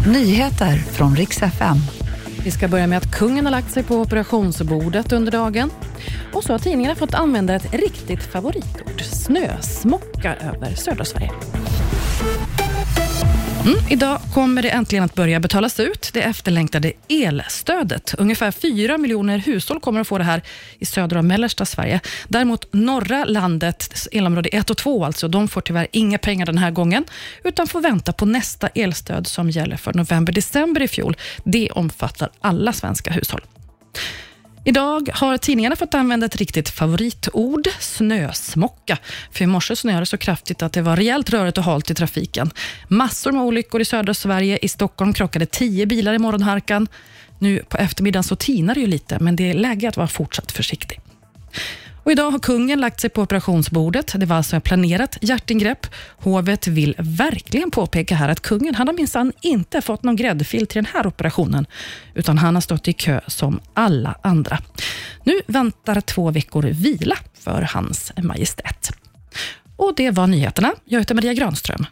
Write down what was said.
Nyheter från riks FM. Vi ska börja med att kungen har lagt sig på operationsbordet under dagen. Och så har tidningarna fått använda ett riktigt favoritord, snösmocka över södra Sverige. Mm, idag kommer det äntligen att börja betalas ut, det efterlängtade elstödet. Ungefär 4 miljoner hushåll kommer att få det här i södra och mellersta Sverige. Däremot norra landet, elområde 1 och 2, alltså, de får tyvärr inga pengar den här gången, utan får vänta på nästa elstöd som gäller för november-december i fjol. Det omfattar alla svenska hushåll. Idag har tidningarna fått använda ett riktigt favoritord, snösmocka. För i morse snöade det så kraftigt att det var rejält rörigt och halt i trafiken. Massor med olyckor i södra Sverige. I Stockholm krockade tio bilar i morgonharkan. Nu på eftermiddagen så tinar det ju lite, men det är läge att vara fortsatt försiktig. Och idag har kungen lagt sig på operationsbordet. Det var alltså ett planerat hjärtingrepp. Hovet vill verkligen påpeka här att kungen han har minsann inte fått någon gräddfil till den här operationen, utan han har stått i kö som alla andra. Nu väntar två veckor vila för hans majestät. Och Det var nyheterna. Jag heter Maria Granström.